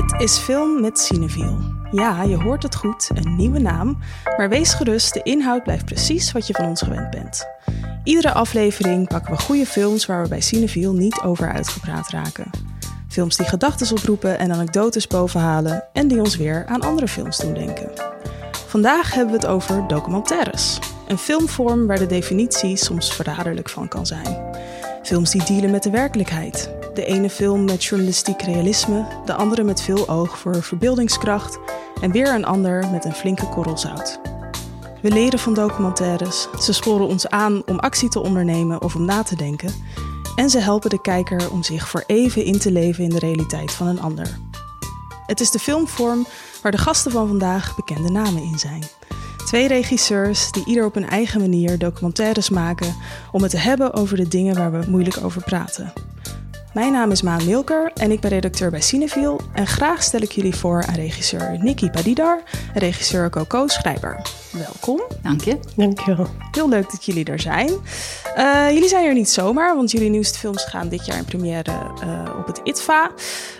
Dit is Film met Cineviel. Ja, je hoort het goed, een nieuwe naam. Maar wees gerust, de inhoud blijft precies wat je van ons gewend bent. Iedere aflevering pakken we goede films waar we bij Cineviel niet over uitgepraat raken. Films die gedachten oproepen en anekdotes bovenhalen en die ons weer aan andere films doen denken. Vandaag hebben we het over documentaires. Een filmvorm waar de definitie soms verraderlijk van kan zijn. Films die dealen met de werkelijkheid. De ene film met journalistiek realisme, de andere met veel oog voor verbeeldingskracht en weer een ander met een flinke korrel zout. We leren van documentaires, ze sporen ons aan om actie te ondernemen of om na te denken. En ze helpen de kijker om zich voor even in te leven in de realiteit van een ander. Het is de filmvorm waar de gasten van vandaag bekende namen in zijn. Twee regisseurs die ieder op hun eigen manier documentaires maken om het te hebben over de dingen waar we moeilijk over praten. Mijn naam is Maan Milker en ik ben redacteur bij Cineviel. En graag stel ik jullie voor aan regisseur Nikki Padidar en regisseur Coco Schrijber. Welkom. Dank je. Dank je wel. Heel leuk dat jullie er zijn. Uh, jullie zijn er niet zomaar, want jullie nieuwste films gaan dit jaar in première uh, op het ITVA.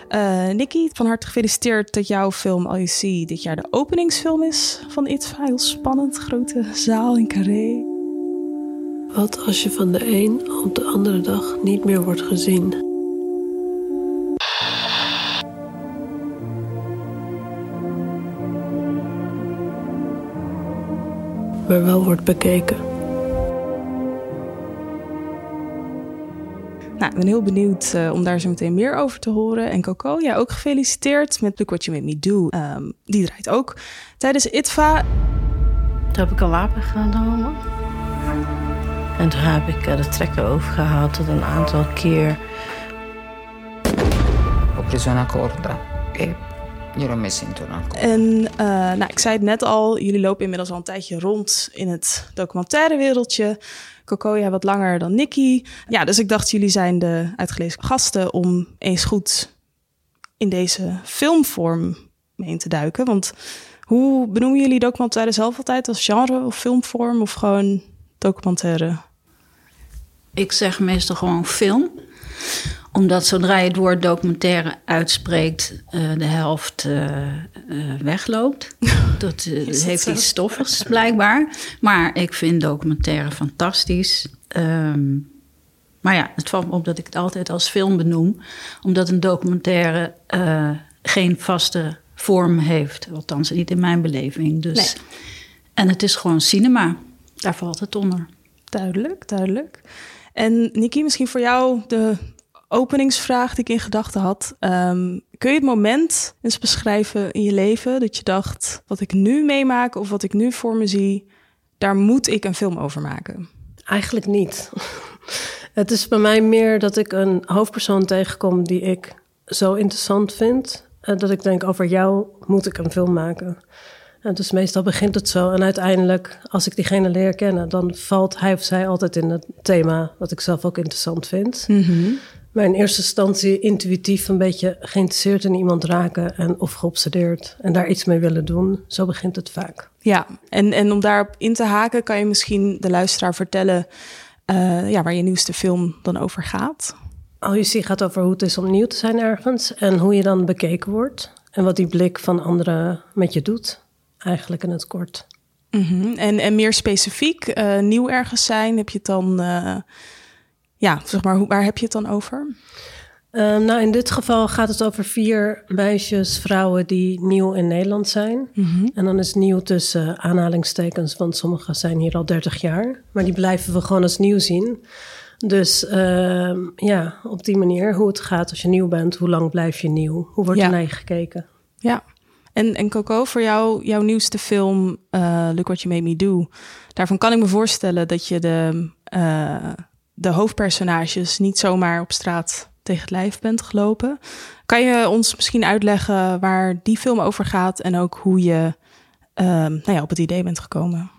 Uh, Nikki, van harte gefeliciteerd dat jouw film All You See dit jaar de openingsfilm is van ITVA. Heel spannend, grote zaal in Carré. Wat als je van de een op de andere dag niet meer wordt gezien? Maar wel wordt bekeken. Nou, ik ben heel benieuwd uh, om daar zo meteen meer over te horen. En Coco, jij ook gefeliciteerd met Look What You Made Me Do. Um, die draait ook tijdens ITVA. Toen heb ik een wapen genomen. En toen heb ik uh, de trekker overgehaald tot een aantal keer. Ho preso una corda e gliel'ho messa intorno En uh, nou, ik zei het net al, jullie lopen inmiddels al een tijdje rond in het documentaire wereldje. Coco, jij wat langer dan Nicky. Ja, dus ik dacht, jullie zijn de uitgelezen gasten om eens goed in deze filmvorm mee te duiken. Want hoe benoemen jullie documentaire zelf altijd als genre of filmvorm of gewoon documentaire? Ik zeg meestal gewoon film omdat zodra je het woord documentaire uitspreekt, uh, de helft uh, uh, wegloopt. Dat heeft iets stoffigs blijkbaar. Maar ik vind documentaire fantastisch. Um, maar ja, het valt me op dat ik het altijd als film benoem. Omdat een documentaire geen vaste vorm heeft. Althans, niet in mijn beleving. Dus, nee. En het is gewoon cinema. Daar valt het onder. Duidelijk, duidelijk. En Niki, misschien voor jou de openingsvraag die ik in gedachten had. Um, kun je het moment eens beschrijven in je leven dat je dacht: wat ik nu meemaak of wat ik nu voor me zie, daar moet ik een film over maken? Eigenlijk niet. Het is bij mij meer dat ik een hoofdpersoon tegenkom die ik zo interessant vind. Eh, dat ik denk: over jou moet ik een film maken. En dus meestal begint het zo. En uiteindelijk, als ik diegene leer kennen, dan valt hij of zij altijd in het thema wat ik zelf ook interessant vind. Mm -hmm. Maar in eerste instantie intuïtief een beetje geïnteresseerd in iemand raken en of geobsedeerd en daar iets mee willen doen. Zo begint het vaak. Ja, en, en om daarop in te haken, kan je misschien de luisteraar vertellen uh, ja, waar je nieuwste film dan over gaat? Al je ziet gaat over hoe het is om nieuw te zijn ergens en hoe je dan bekeken wordt. En wat die blik van anderen met je doet, eigenlijk in het kort. Mm -hmm. en, en meer specifiek, uh, nieuw ergens zijn, heb je het dan... Uh ja, zeg maar, hoe, waar heb je het dan over? Uh, nou, in dit geval gaat het over vier meisjes, vrouwen die nieuw in Nederland zijn. Mm -hmm. En dan is nieuw tussen aanhalingstekens, want sommige zijn hier al 30 jaar. Maar die blijven we gewoon als nieuw zien. Dus uh, ja, op die manier, hoe het gaat als je nieuw bent, hoe lang blijf je nieuw? Hoe wordt ja. er naar je gekeken? Ja, en, en Coco, voor jou, jouw nieuwste film, uh, Look What You Made Me Do. Daarvan kan ik me voorstellen dat je de de hoofdpersonages niet zomaar op straat tegen het lijf bent gelopen. Kan je ons misschien uitleggen waar die film over gaat en ook hoe je uh, nou ja, op het idee bent gekomen?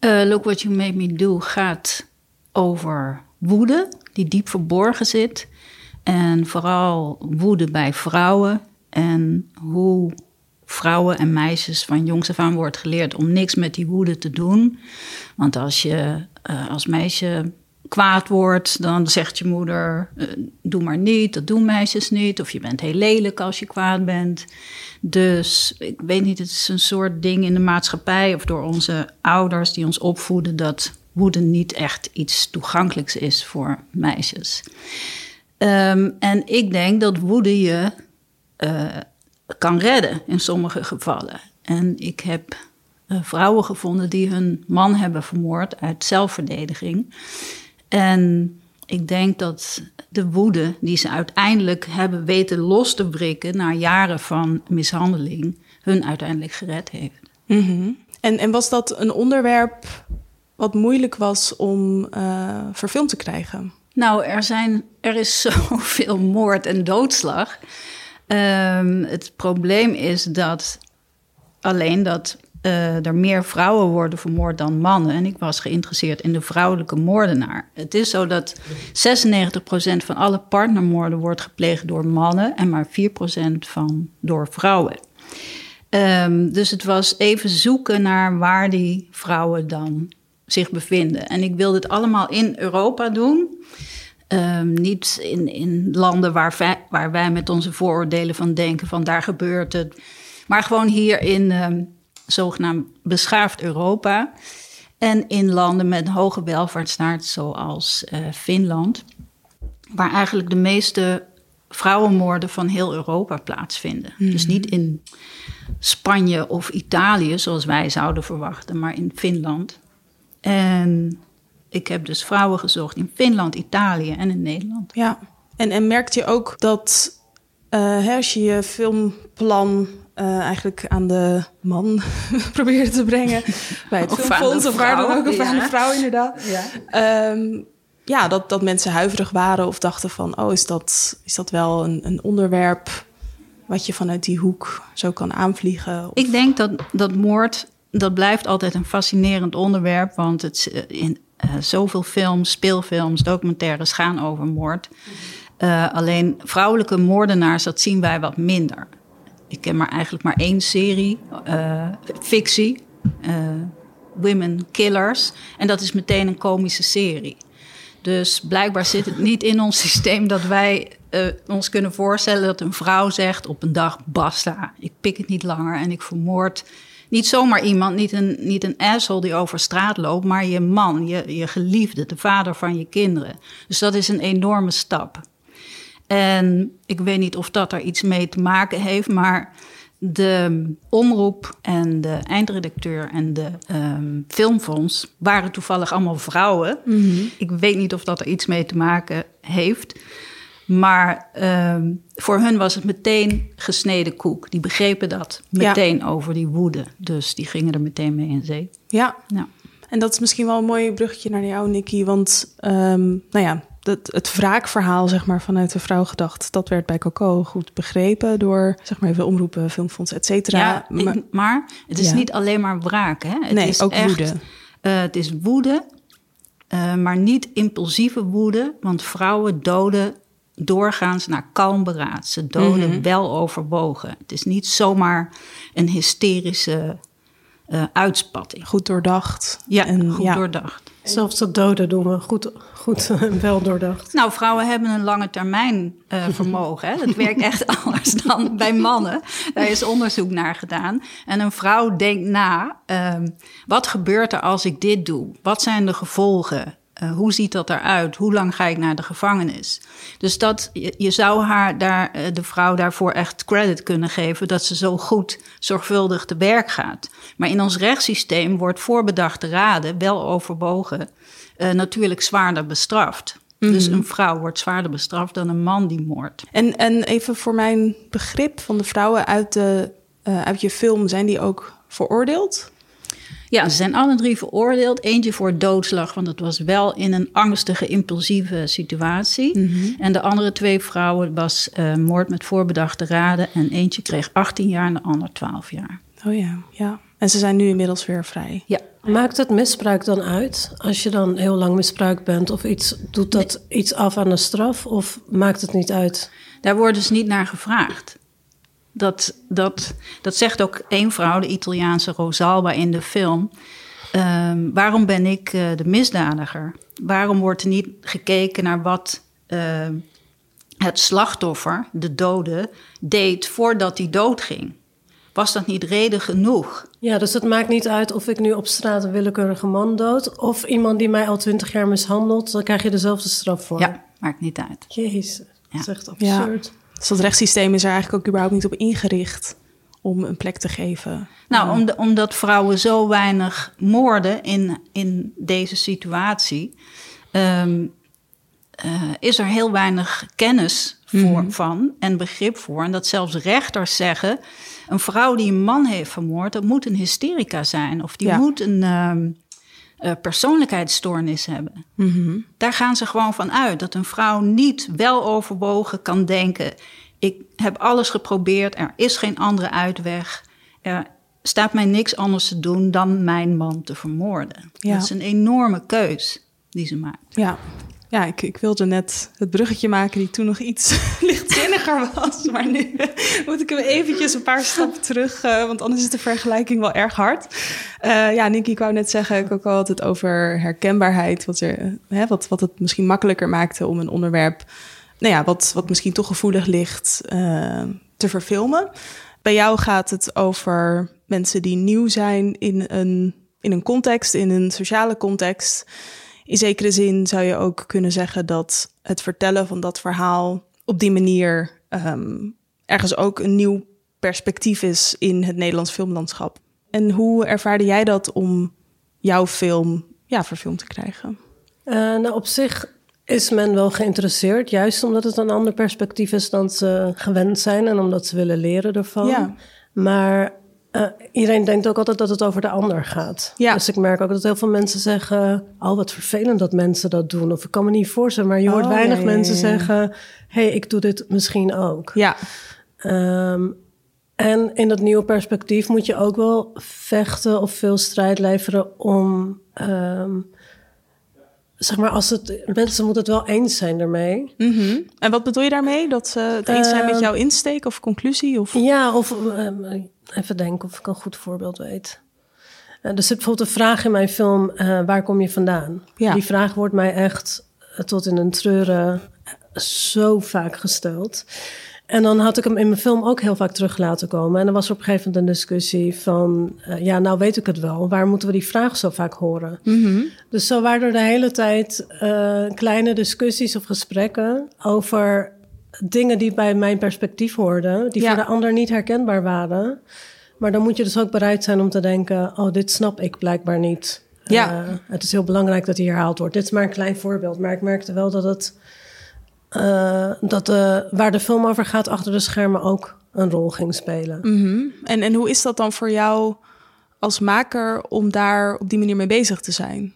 Uh, Look What You Made Me Do gaat over woede die diep verborgen zit. En vooral woede bij vrouwen en hoe vrouwen en meisjes van jongs af aan wordt geleerd om niks met die woede te doen. Want als je uh, als meisje kwaad wordt, dan zegt je moeder: eh, Doe maar niet, dat doen meisjes niet. Of je bent heel lelijk als je kwaad bent. Dus ik weet niet, het is een soort ding in de maatschappij of door onze ouders die ons opvoeden dat woede niet echt iets toegankelijks is voor meisjes. Ehm, en ik denk dat woede je uh, kan redden in sommige gevallen. En ik heb uh, vrouwen gevonden die hun man hebben vermoord uit zelfverdediging. En ik denk dat de woede die ze uiteindelijk hebben weten los te breken na jaren van mishandeling, hun uiteindelijk gered heeft. Mm -hmm. en, en was dat een onderwerp wat moeilijk was om uh, verfilmd te krijgen? Nou, er, zijn, er is zoveel moord en doodslag. Um, het probleem is dat alleen dat uh, er meer vrouwen worden vermoord dan mannen. En ik was geïnteresseerd in de vrouwelijke moordenaar. Het is zo dat 96% van alle partnermoorden wordt gepleegd door mannen en maar 4% van door vrouwen. Um, dus het was even zoeken naar waar die vrouwen dan zich bevinden. En ik wilde het allemaal in Europa doen. Um, niet in, in landen waar wij, waar wij met onze vooroordelen van denken: van daar gebeurt het. Maar gewoon hier in um, zogenaamd beschaafd Europa. En in landen met een hoge welvaartsstaat, zoals uh, Finland. Waar eigenlijk de meeste vrouwenmoorden van heel Europa plaatsvinden. Mm -hmm. Dus niet in Spanje of Italië, zoals wij zouden verwachten, maar in Finland. En ik heb dus vrouwen gezocht in Finland, Italië en in Nederland. Ja, en, en merkte je ook dat uh, als je je filmplan uh, eigenlijk aan de man probeerde te brengen bij het filmfonds, of waar dan ook, of aan de vrouw inderdaad. Ja. Ehm, ja, dat, dat mensen huiverig waren of dachten van... oh, is dat, is dat wel een, een onderwerp wat je vanuit die hoek zo kan aanvliegen? Of- Ik denk dat, dat moord, dat blijft altijd een fascinerend onderwerp. Want het, eh, in eh, zoveel films, speelfilms, documentaires gaan over moord. Eh, alleen vrouwelijke moordenaars, dat zien wij wat minder. Ik ken maar eigenlijk maar één serie, eh, fictie, eh, Women Killers. En dat is meteen een komische serie. Dus blijkbaar zit het niet in ons systeem dat wij eh, ons kunnen voorstellen dat een vrouw zegt op een dag: basta, ik pik het niet langer en ik vermoord niet zomaar iemand, niet een, niet een asshole die over straat loopt, maar je man, je, je geliefde, de vader van je kinderen. Dus dat is een enorme stap. En ik weet niet of dat er iets mee te maken heeft, maar de omroep en de eindredacteur en de um, filmfonds waren toevallig allemaal vrouwen. Ik weet niet of dat er iets mee te maken heeft. Maar um, voor hun was het meteen gesneden koek. Die begrepen dat meteen ja. over die woede. Dus die gingen er meteen mee in zee. Ja. ja. En dat is misschien wel een mooi bruggetje naar jou, Nicky. Want um, nou ja, het, het wraakverhaal, zeg maar, vanuit de vrouw gedacht, dat werd bij Coco goed begrepen door, zeg maar, even omroepen, filmfonds, et cetera. Ja, maar, het is ja. niet alleen maar wraak, hè? Het nee, is ook echt, woede. Uh, het is woede, uh, maar niet impulsieve woede, want vrouwen doden doorgaans naar kalm beraad. Ze doden mm -hmm. wel overwogen. Het is niet zomaar een hysterische uh, uitspatting. Goed doordacht. Ja, en, goed ja. doordacht. Zelfs dat doden doen we goed, goed en wel doordacht. Nou, vrouwen hebben een lange termijn uh, vermogen. Hè? Dat werkt echt anders dan bij mannen. Daar is onderzoek naar gedaan. En een vrouw denkt na, uh, wat gebeurt er als ik dit doe? Wat zijn de gevolgen? Uh, hoe ziet dat eruit? Hoe lang ga ik naar de gevangenis? Dus dat, je, je zou haar daar, uh, de vrouw daarvoor echt credit kunnen geven dat ze zo goed, zorgvuldig te werk gaat. Maar in ons rechtssysteem wordt voorbedachte raden, wel overwogen, uh, natuurlijk zwaarder bestraft. Mm -hmm. Dus een vrouw wordt zwaarder bestraft dan een man die moordt. En, en even voor mijn begrip van de vrouwen uit, de, uit je film, zijn die ook veroordeeld? Ja, ze zijn alle drie veroordeeld. Eentje voor doodslag, want het was wel in een angstige, impulsieve situatie. Mm -hmm. En de andere twee vrouwen was uh, moord met voorbedachte raden. En eentje kreeg 18 jaar en de ander 12 jaar. Oh ja, ja. En ze zijn nu inmiddels weer vrij. Ja. Maakt het misbruik dan uit? Als je dan heel lang misbruikt bent of iets, doet dat nee. iets af aan de straf? Of maakt het niet uit? Daar wordt dus niet naar gevraagd. Dat, dat, dat zegt ook één vrouw, de Italiaanse Rosalba in de film. Ehm, waarom ben ik eh, de misdadiger? Waarom wordt er niet gekeken naar wat ehm, het slachtoffer, de dode, deed voordat hij doodging? Was dat niet reden genoeg? Ja, dus het maakt niet uit of ik nu op straat een willekeurige man dood... of iemand die mij al twintig jaar mishandelt, dan krijg je dezelfde straf voor. Ja, maakt niet uit. Jezus, dat is Ja. echt absurd. Dus dat rechtssysteem is er eigenlijk ook überhaupt niet op ingericht om een plek te geven. Nou, omdat vrouwen zo weinig moorden in, in deze situatie, ehm, eh, is er heel weinig kennis voor, van en begrip voor. En dat zelfs rechters zeggen: een vrouw die een man heeft vermoord, dat moet een hysterica zijn. Of die Ja. moet een ehm, eh, persoonlijkheidsstoornis hebben. Daar gaan ze gewoon van uit dat een vrouw niet wel overwogen kan denken: ik heb alles geprobeerd, er is geen andere uitweg. Er staat mij niks anders te doen dan mijn man te vermoorden. Ja. Dat is een enorme keus die ze maakt. Ja, ja ik, ik wilde net het bruggetje maken die toen nog iets lichtzinniger was. Maar nu moet ik hem eventjes een paar stappen terug, eh, want anders is de vergelijking wel erg hard. Eh, ja, Nicky, ik wou net zeggen, ik ook al over herkenbaarheid. Wat, er, eh, hè, wat, wat het misschien makkelijker maakte om een onderwerp, nou ja, wat, wat misschien toch gevoelig ligt, te verfilmen. Bij jou gaat het over mensen die nieuw zijn in een, in een context, in een sociale context. In zekere zin zou je ook kunnen zeggen dat het vertellen van dat verhaal op die manier ehm, ergens ook een nieuw perspectief is in het Nederlands filmlandschap. En hoe ervaarde jij dat om jouw film ja, verfilmd te krijgen? Eh, nou, op zich is men wel geïnteresseerd, juist omdat het een ander perspectief is dan ze gewend zijn en omdat ze willen leren ervan. Ja. Maar eh, iedereen denkt ook altijd dat het over de ander gaat. Ja. Dus ik merk ook dat heel veel mensen zeggen: Oh, wat vervelend dat mensen dat doen. Of ik kan me niet voorstellen, maar je hoort Oh, weinig mensen zeggen: Hé, hey, ik doe dit misschien ook. Ja, Ehm, en in dat nieuwe perspectief moet je ook wel vechten of veel strijd leveren om. ehm, zeg maar, als het, mensen moeten het wel eens zijn ermee. Mhm. En wat bedoel je daarmee? Dat ze het eens zijn met Ehm, jouw insteek of conclusie? Of... Ja, of even denken of ik een goed voorbeeld weet. Eh, er zit bijvoorbeeld een vraag in mijn film: eh, waar kom je vandaan? Ja. Die vraag wordt mij echt eh, tot in een treuren zo vaak gesteld. En dan had ik hem in mijn film ook heel vaak terug laten komen. En dan was er op een gegeven moment een discussie van... ja, nou weet ik het wel. Waar moeten we die vraag zo vaak horen? Dus zo waren er de hele tijd kleine discussies of gesprekken... over dingen die bij mijn perspectief hoorden... die Ja. voor de ander niet herkenbaar waren. Maar dan moet je dus ook bereid zijn om te denken... oh, dit snap ik blijkbaar niet. Ja. Eh, het is heel belangrijk dat die herhaald wordt. Dit is maar een klein voorbeeld. Maar ik merkte wel dat het... eh, dat de, waar de film over gaat achter de schermen ook een rol ging spelen. Mhm. en, en hoe is dat dan voor jou als maker om daar op die manier mee bezig te zijn?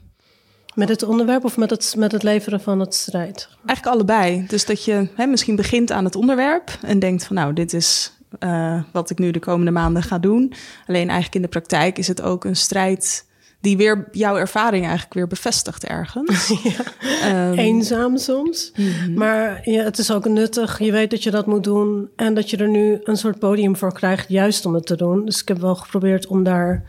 Met het onderwerp of met het, met het leveren van het strijd? Eigenlijk allebei. Dus dat je hè, misschien begint aan het onderwerp en denkt van nou, dit is eh, wat ik nu de komende maanden ga doen. Alleen eigenlijk in de praktijk is het ook een strijd die weer jouw ervaring eigenlijk weer bevestigt ergens. Ehm, Eenzaam soms. Maar ja, het is ook nuttig. Je weet dat je dat moet doen. En dat je er nu een soort podium voor krijgt, juist om het te doen. Dus ik heb wel geprobeerd om daar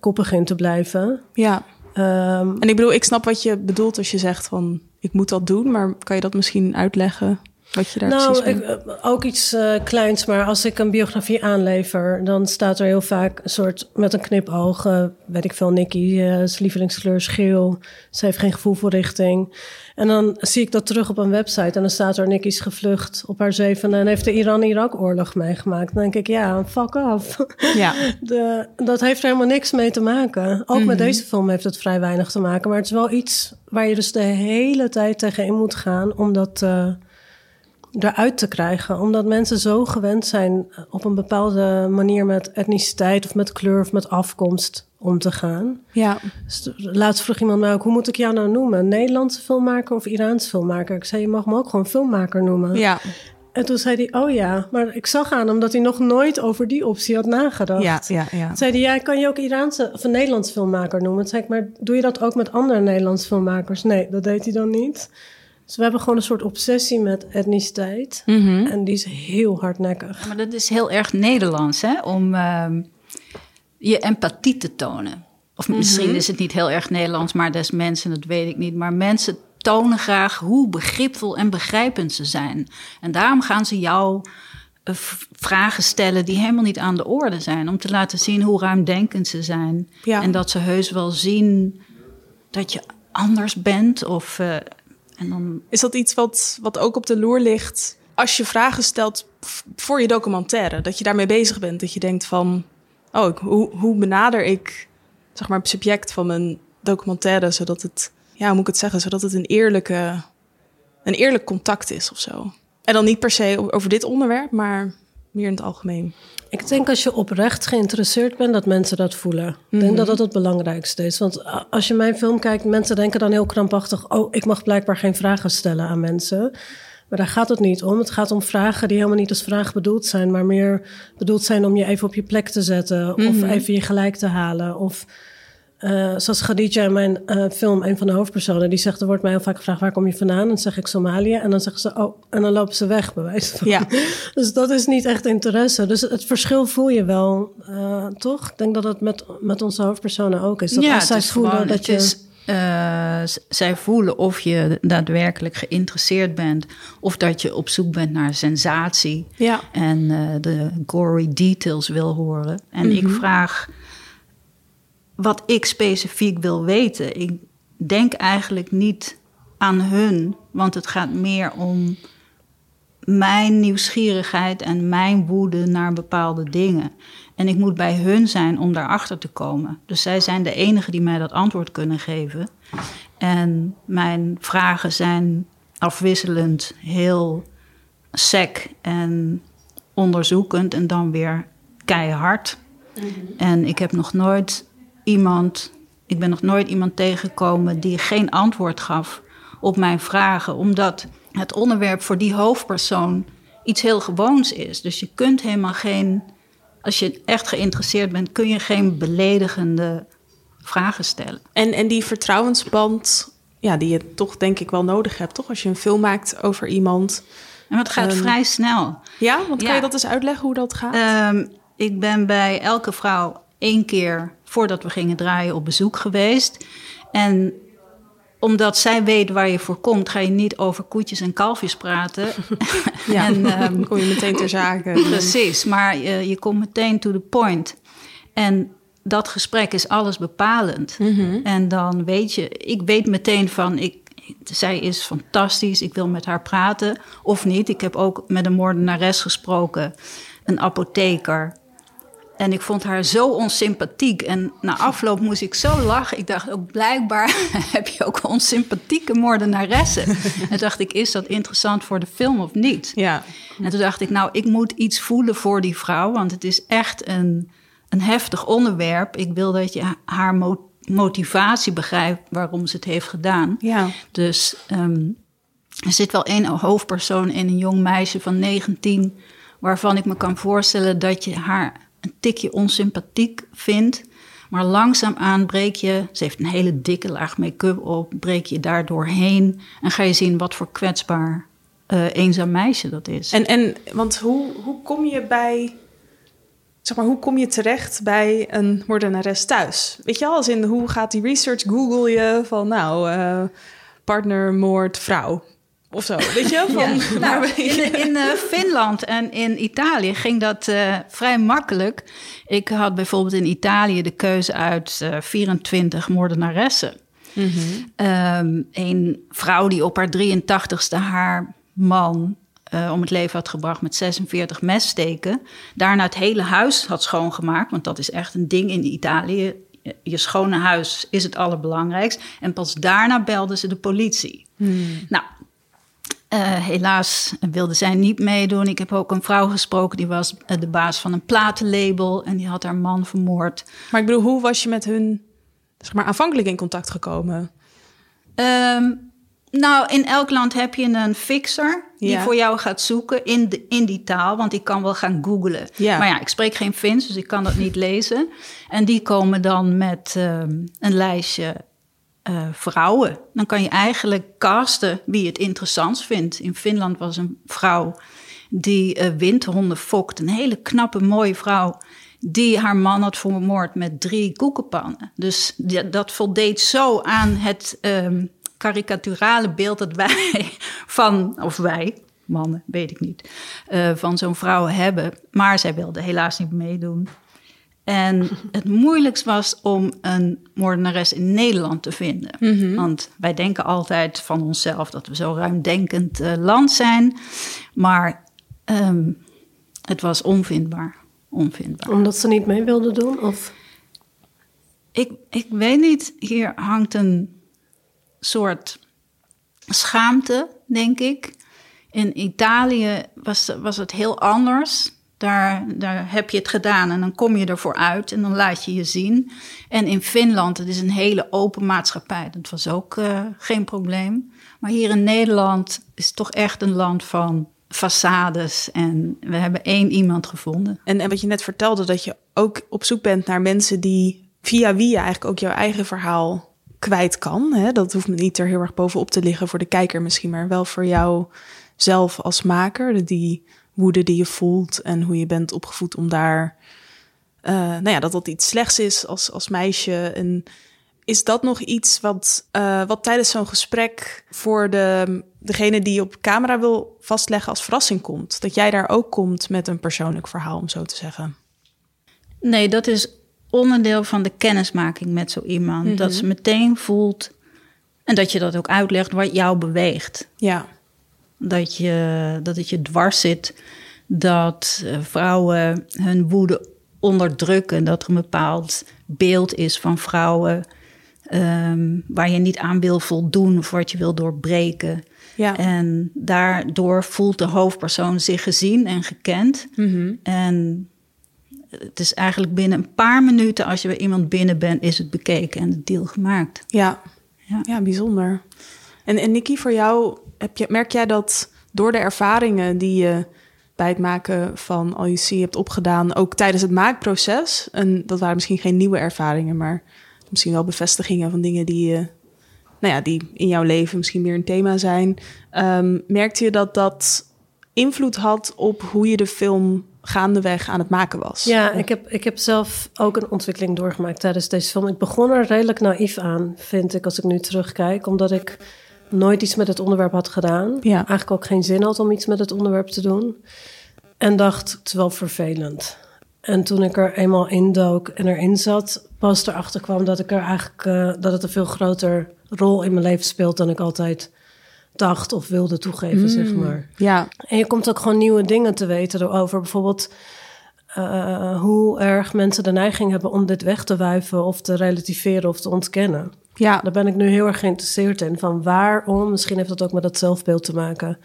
koppig in te blijven. ja. Ehm, En ik bedoel, ik snap wat je bedoelt als je zegt van ik moet dat doen, maar kan je dat misschien uitleggen wat je daar nou, precies ik, eh, ook iets eh, kleins, maar als ik een biografie aanlever, dan staat er heel vaak een soort met een knipoog, eh, weet ik veel, Nicky, zijn lievelingskleur is geel, ze heeft geen gevoel voor richting. En dan zie ik dat terug op een website en dan staat er Nicky is gevlucht op haar zevende en heeft de Iran-Irak-oorlog meegemaakt. Dan denk ik, ja, fuck off. Ja, De, dat heeft er helemaal niks mee te maken. Ook met Mhm. deze film heeft het vrij weinig te maken. Maar het is wel iets waar je dus de hele tijd tegenin moet gaan om dat eh, eruit te krijgen. Omdat mensen zo gewend zijn op een bepaalde manier met etniciteit of met kleur of met afkomst om te gaan. ja. Dus laatst vroeg iemand mij ook, hoe moet ik jou nou noemen? Nederlandse filmmaker of Iraanse filmmaker? Ik zei, je mag me ook gewoon filmmaker noemen. ja. En toen zei hij, oh ja, maar ik zag aan hem dat hij nog nooit over die optie had nagedacht. Ja, ja, ja. Toen zei hij, ja, kan je ook Iraanse of een Nederlands filmmaker noemen? Toen zei ik, maar doe je dat ook met andere Nederlandse filmmakers? Nee, dat deed hij dan niet. Dus we hebben gewoon een soort obsessie met etniciteit. Mhm. En die is heel hardnekkig. Maar dat is heel erg Nederlands, hè? Om ehm, je empathie te tonen. Of misschien is het niet heel erg Nederlands, maar des mensen, dat weet ik niet. Maar mensen tonen graag hoe begripvol en begrijpend ze zijn. En daarom gaan ze jou eh, vragen stellen die helemaal niet aan de orde zijn. Om te laten zien hoe ruimdenkend ze zijn. Ja. En dat ze heus wel zien dat je anders bent. Of, eh, en dan Is dat iets wat, wat ook op de loer ligt als je vragen stelt voor je documentaire? Dat je daarmee bezig bent. Dat je denkt van, oh, ik- hoe, hoe benader ik zeg maar, het subject van mijn documentaire... zodat het, ja, hoe moet ik het zeggen, zodat het een, eerlijke, een eerlijk contact is of zo. En dan niet per se over dit onderwerp, maar meer in het algemeen. Ik denk als je oprecht geïnteresseerd bent, dat mensen dat voelen. Ik denk dat dat het belangrijkste is. Want a- als je mijn film kijkt, mensen denken dan heel krampachtig... oh, ik mag blijkbaar geen vragen stellen aan mensen. Maar daar gaat het niet om. Het gaat om vragen die helemaal niet als vraag bedoeld zijn... maar meer bedoeld zijn om je even op je plek te zetten... of even je gelijk te halen. Of eh, zoals Khadija in mijn eh, film, een van de hoofdpersonen... die zegt, er wordt mij heel vaak gevraagd, waar kom je vandaan? En dan zeg ik Somalië. En dan zeggen ze, oh, en dan lopen ze weg, bij wijze van. Ja. Dus dat is niet echt interesse. Dus het verschil voel je wel, eh, toch? Ik denk dat het met, met onze hoofdpersonen ook is. Dat als het zij voelen gewoon- dat je... is, zij voelen of je daadwerkelijk geïnteresseerd bent... of dat je op zoek bent naar sensatie... Ja. en de gory details wil horen. En ik vraag wat ik specifiek wil weten. Ik denk eigenlijk niet aan hun, want het gaat meer om mijn nieuwsgierigheid en mijn woede naar bepaalde dingen. En ik moet bij hun zijn om daarachter te komen. Dus zij zijn de enige die mij dat antwoord kunnen geven. En mijn vragen zijn afwisselend heel sec en onderzoekend en dan weer keihard. En ik heb nog nooit iemand, ik ben nog nooit iemand tegengekomen die geen antwoord gaf op mijn vragen, omdat het onderwerp voor die hoofdpersoon iets heel gewoons is. Dus je kunt helemaal geen, als je echt geïnteresseerd bent, kun je geen beledigende vragen stellen. En, en die vertrouwensband, ja, die je toch denk ik wel nodig hebt, toch? Als je een film maakt over iemand. En het gaat Ehm, vrij snel. Ja, want kan Ja. je dat eens uitleggen hoe dat gaat? Ehm, ik ben bij elke vrouw één keer voordat we gingen draaien op bezoek geweest. En omdat zij weet waar je voor komt, ga je niet over koetjes en kalfjes praten. ja, en, ehm, dan kom je meteen ter zake. Precies, maar je, je komt meteen to the point. En dat gesprek is alles bepalend. En dan weet je, ik weet meteen van, ik, zij is fantastisch, ik wil met haar praten of niet. Ik heb ook met een moordenares gesproken, een apotheker. En ik vond haar zo onsympathiek. En na afloop moest ik zo lachen. Ik dacht ook, blijkbaar heb je ook onsympathieke moordenaressen. en dacht ik, is dat interessant voor de film of niet? Ja, En toen dacht ik, nou, ik moet iets voelen voor die vrouw, want het is echt een, een heftig onderwerp. Ik wil dat je haar mo- motivatie begrijpt waarom ze het heeft gedaan. ja. Dus ehm, er zit wel één hoofdpersoon in een jong meisje van 19, waarvan ik me kan voorstellen dat je haar een tikje onsympathiek vindt. Maar langzaamaan breek je, ze heeft een hele dikke laag make-up op, breek je daar doorheen en ga je zien wat voor kwetsbaar eh, eenzaam meisje dat is. En, en want hoe, hoe kom je bij, zeg maar, hoe kom je terecht bij een moordenares thuis? Weet je al, als in hoe gaat die research? Google je van, nou, eh, partner, moord, vrouw of zo, weet je? Van, Ja. Nou, in in eh, Finland en in Italië ging dat eh, vrij makkelijk. Ik had bijvoorbeeld in Italië de keuze uit eh, 24 moordenaressen. Ehm, een vrouw die op haar 83ste haar man eh, om het leven had gebracht met 46 messteken. Daarna het hele huis had schoongemaakt, want dat is echt een ding in Italië. Je- schone huis is het allerbelangrijkst. En pas daarna belden ze de politie. Nou, eh, helaas wilde zij niet meedoen. Ik heb ook een vrouw gesproken, die was eh, de baas van een platenlabel en die had haar man vermoord. Maar ik bedoel, hoe was je met hun, zeg maar, aanvankelijk in contact gekomen? Ehm, nou, in elk land heb je een fixer die Ja. voor jou gaat zoeken in, de, in die taal, want ik kan wel gaan googlen. Ja. Maar ja, ik spreek geen Fins, dus ik kan dat niet lezen. En die komen dan met ehm, een lijstje eh, vrouwen. Dan kan je eigenlijk casten wie het interessant vindt. In Finland was een vrouw die eh, windhonden fokt. Een hele knappe, mooie vrouw die haar man had vermoord met drie koekenpannen. Dus dat voldeed zo aan het ehm karikaturale beeld dat wij van, of wij, mannen, weet ik niet, eh, van zo'n vrouw hebben. Maar zij wilde helaas niet meedoen. En het moeilijkst was om een moordenares in Nederland te vinden. Want wij denken altijd van onszelf dat we zo ruimdenkend eh, land zijn. Maar ehm, het was onvindbaar. Onvindbaar. Omdat ze niet mee wilden doen? Of... Ik, ik weet niet, hier hangt een soort schaamte, denk ik. In Italië was, was het heel anders. Daar, daar heb je het gedaan en dan kom je ervoor uit en dan laat je je zien. En in Finland, het is een hele open maatschappij. Dat was ook eh, geen probleem. Maar hier in Nederland is het toch echt een land van façades. En we hebben één iemand gevonden. En, en wat je net vertelde, dat je ook op zoek bent naar mensen die via wie je eigenlijk ook jouw eigen verhaal kwijt kan. Hè? Dat hoeft niet er heel erg bovenop te liggen voor de kijker misschien, maar wel voor jou zelf als maker. Die woede die je voelt en hoe je bent opgevoed om daar, eh, nou ja, dat dat iets slechts is als, als meisje. En is dat nog iets wat, eh, wat tijdens zo'n gesprek voor de, degene die je op camera wil vastleggen als verrassing komt? Dat jij daar ook komt met een persoonlijk verhaal, om zo te zeggen. Nee, dat is onderdeel van de kennismaking met zo iemand. Dat ze meteen voelt en dat je dat ook uitlegt wat jou beweegt. Ja, Dat, je, dat het je dwars zit dat eh, vrouwen hun woede onderdrukken. Dat er een bepaald beeld is van vrouwen ehm, waar je niet aan wil voldoen of wat je wil doorbreken. ja. En daardoor voelt de hoofdpersoon zich gezien en gekend. En het is eigenlijk binnen een paar minuten, als je bij iemand binnen bent, is het bekeken en het deal gemaakt. Ja, Ja. ja. bijzonder. En, en Nikki, voor jou, heb je, merk jij dat door de ervaringen die je bij het maken van All You See hebt opgedaan, ook tijdens het maakproces, en dat waren misschien geen nieuwe ervaringen, maar misschien wel bevestigingen van dingen die, je, nou ja, die in jouw leven misschien meer een thema zijn, ehm, merkte je dat dat invloed had op hoe je de film gaandeweg aan het maken was? Ja, ik heb, ik heb zelf ook een ontwikkeling doorgemaakt tijdens deze film. Ik begon er redelijk naïef aan, vind ik, als ik nu terugkijk. Omdat ik nooit iets met het onderwerp had gedaan. Ja. Eigenlijk ook geen zin had om iets met het onderwerp te doen. En dacht, het is wel vervelend. En toen ik er eenmaal indook en erin zat, pas erachter kwam dat ik er eigenlijk eh, dat het een veel groter rol in mijn leven speelt dan ik altijd dacht of wilde toegeven, zeg maar. Ja, En je komt ook gewoon nieuwe dingen te weten erover. Bijvoorbeeld eh, hoe erg mensen de neiging hebben om dit weg te wuiven of te relativeren of te ontkennen. Ja, Daar ben ik nu heel erg geïnteresseerd in. Van waarom, misschien heeft dat ook met dat zelfbeeld te maken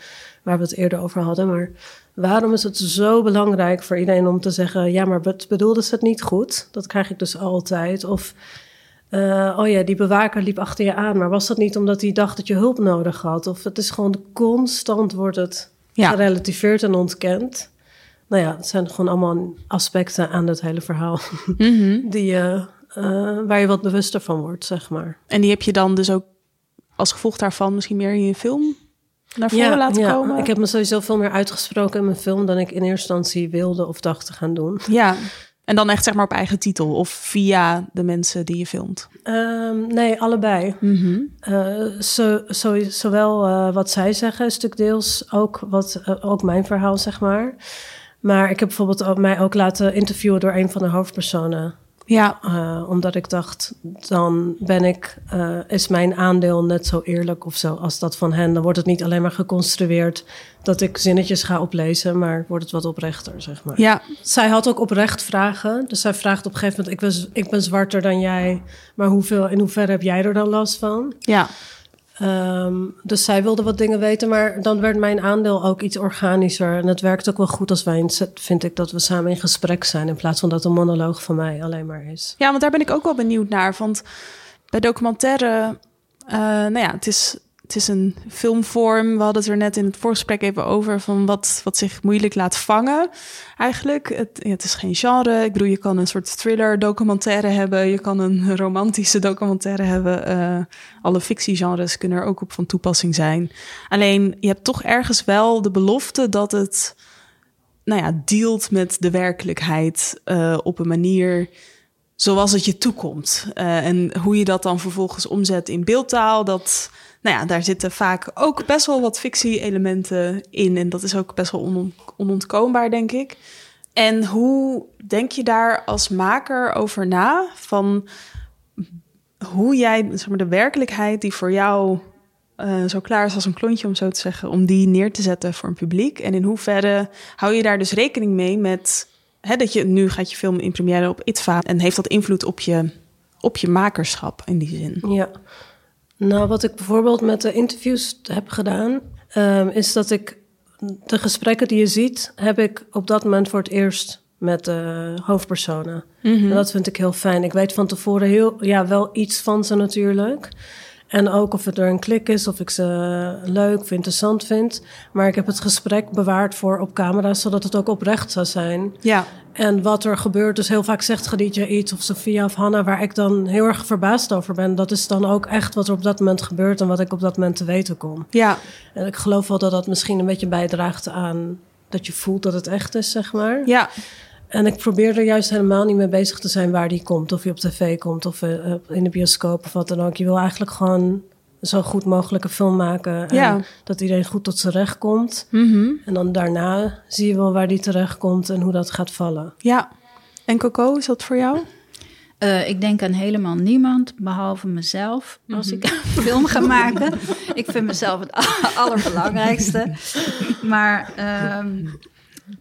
waar we het eerder over hadden. Maar waarom is het zo belangrijk voor iedereen om te zeggen: ja, maar bedoelde ze het niet goed? Dat krijg ik dus altijd. Of. eh, oh ja, die bewaker liep achter je aan, maar was dat niet omdat hij dacht dat je hulp nodig had? Of het is gewoon constant wordt het Ja. gerelativeerd en ontkend. Nou ja, het zijn gewoon allemaal aspecten aan het hele verhaal die je, eh, waar je wat bewuster van wordt, zeg maar. En die heb je dan dus ook als gevolg daarvan misschien meer in je film naar voren laten ja. komen? Ik heb me sowieso veel meer uitgesproken in mijn film dan ik in eerste instantie wilde of dacht te gaan doen. Ja, en dan echt zeg maar op eigen titel of via de mensen die je filmt. Ehm, nee, allebei. Eh, zo, zo, zowel eh, wat zij zeggen, een stuk deels, ook, wat, ook mijn verhaal, zeg maar. Maar ik heb bijvoorbeeld ook, mij ook laten interviewen door een van de hoofdpersonen. Ja, Eh, omdat ik dacht, dan ben ik, eh, is mijn aandeel net zo eerlijk of zo als dat van hen. Dan wordt het niet alleen maar geconstrueerd dat ik zinnetjes ga oplezen, maar wordt het wat oprechter, zeg maar. ja, Zij had ook oprecht vragen. Dus zij vraagt op een gegeven moment, ik ben, ik ben zwarter dan jij, maar hoeveel, in hoeverre heb jij er dan last van? ja, Ehm, dus zij wilde wat dingen weten, maar dan werd mijn aandeel ook iets organischer. En het werkt ook wel goed als wij, in- vind ik, dat we samen in gesprek zijn. In plaats van dat een monoloog van mij alleen maar is. ja, want daar ben ik ook wel benieuwd naar. Want bij documentaire, eh, nou ja, het is, het is een filmvorm. We hadden het er net in het voorgesprek even over van wat, wat zich moeilijk laat vangen. Eigenlijk, het, ja, het is geen genre. Ik bedoel, je kan een soort thriller documentaire hebben. Je kan een romantische documentaire hebben. Eh, alle fictiegenres kunnen er ook op van toepassing zijn. Alleen, je hebt toch ergens wel de belofte dat het nou ja, dealt met de werkelijkheid uh, op een manier zoals het je toekomt. Uh, en hoe je dat dan vervolgens omzet in beeldtaal, dat, nou ja, daar zitten vaak ook best wel wat fictie-elementen in. En dat is ook best wel on onontkoombaar, denk ik. En hoe denk je daar als maker over na? Van hoe jij zeg maar, de werkelijkheid die voor jou uh, zo klaar is als een klontje, om zo te zeggen, om die neer te zetten voor een publiek? En in hoeverre hou je daar dus rekening mee met hè, dat je nu gaat je film in première op ITVA en heeft dat invloed op je, op je makerschap in die zin? Ja. Nou, wat ik bijvoorbeeld met de interviews heb gedaan, um, is dat ik de gesprekken die je ziet, heb ik op dat moment voor het eerst met de hoofdpersonen. Mm -hmm. En dat vind ik heel fijn. Ik weet van tevoren heel, ja, wel iets van ze natuurlijk. En ook of het er een klik is, of ik ze leuk of interessant vind. Maar ik heb het gesprek bewaard voor op camera, zodat het ook oprecht zou zijn. Ja. En wat er gebeurt, dus heel vaak zegt Khadija iets of Sofia of Hanna, waar ik dan heel erg verbaasd over ben. Dat is dan ook echt wat er op dat moment gebeurt en wat ik op dat moment te weten kom. Ja. En ik geloof wel dat dat misschien een beetje bijdraagt aan dat je voelt dat het echt is, zeg maar. Ja. En ik probeer er juist helemaal niet mee bezig te zijn waar die komt. Of je op tv komt of uh, in de bioscoop of wat dan ook. Je wil eigenlijk gewoon zo goed mogelijke film maken. En Ja. dat iedereen goed tot zijn recht komt. Mhm. En dan daarna zie je wel waar die terecht komt en hoe dat gaat vallen. Ja. En Coco, is dat voor jou? Uh, ik denk aan helemaal niemand, behalve mezelf, als ik een film ga maken. ik vind mezelf het allerbelangrijkste. Maar um,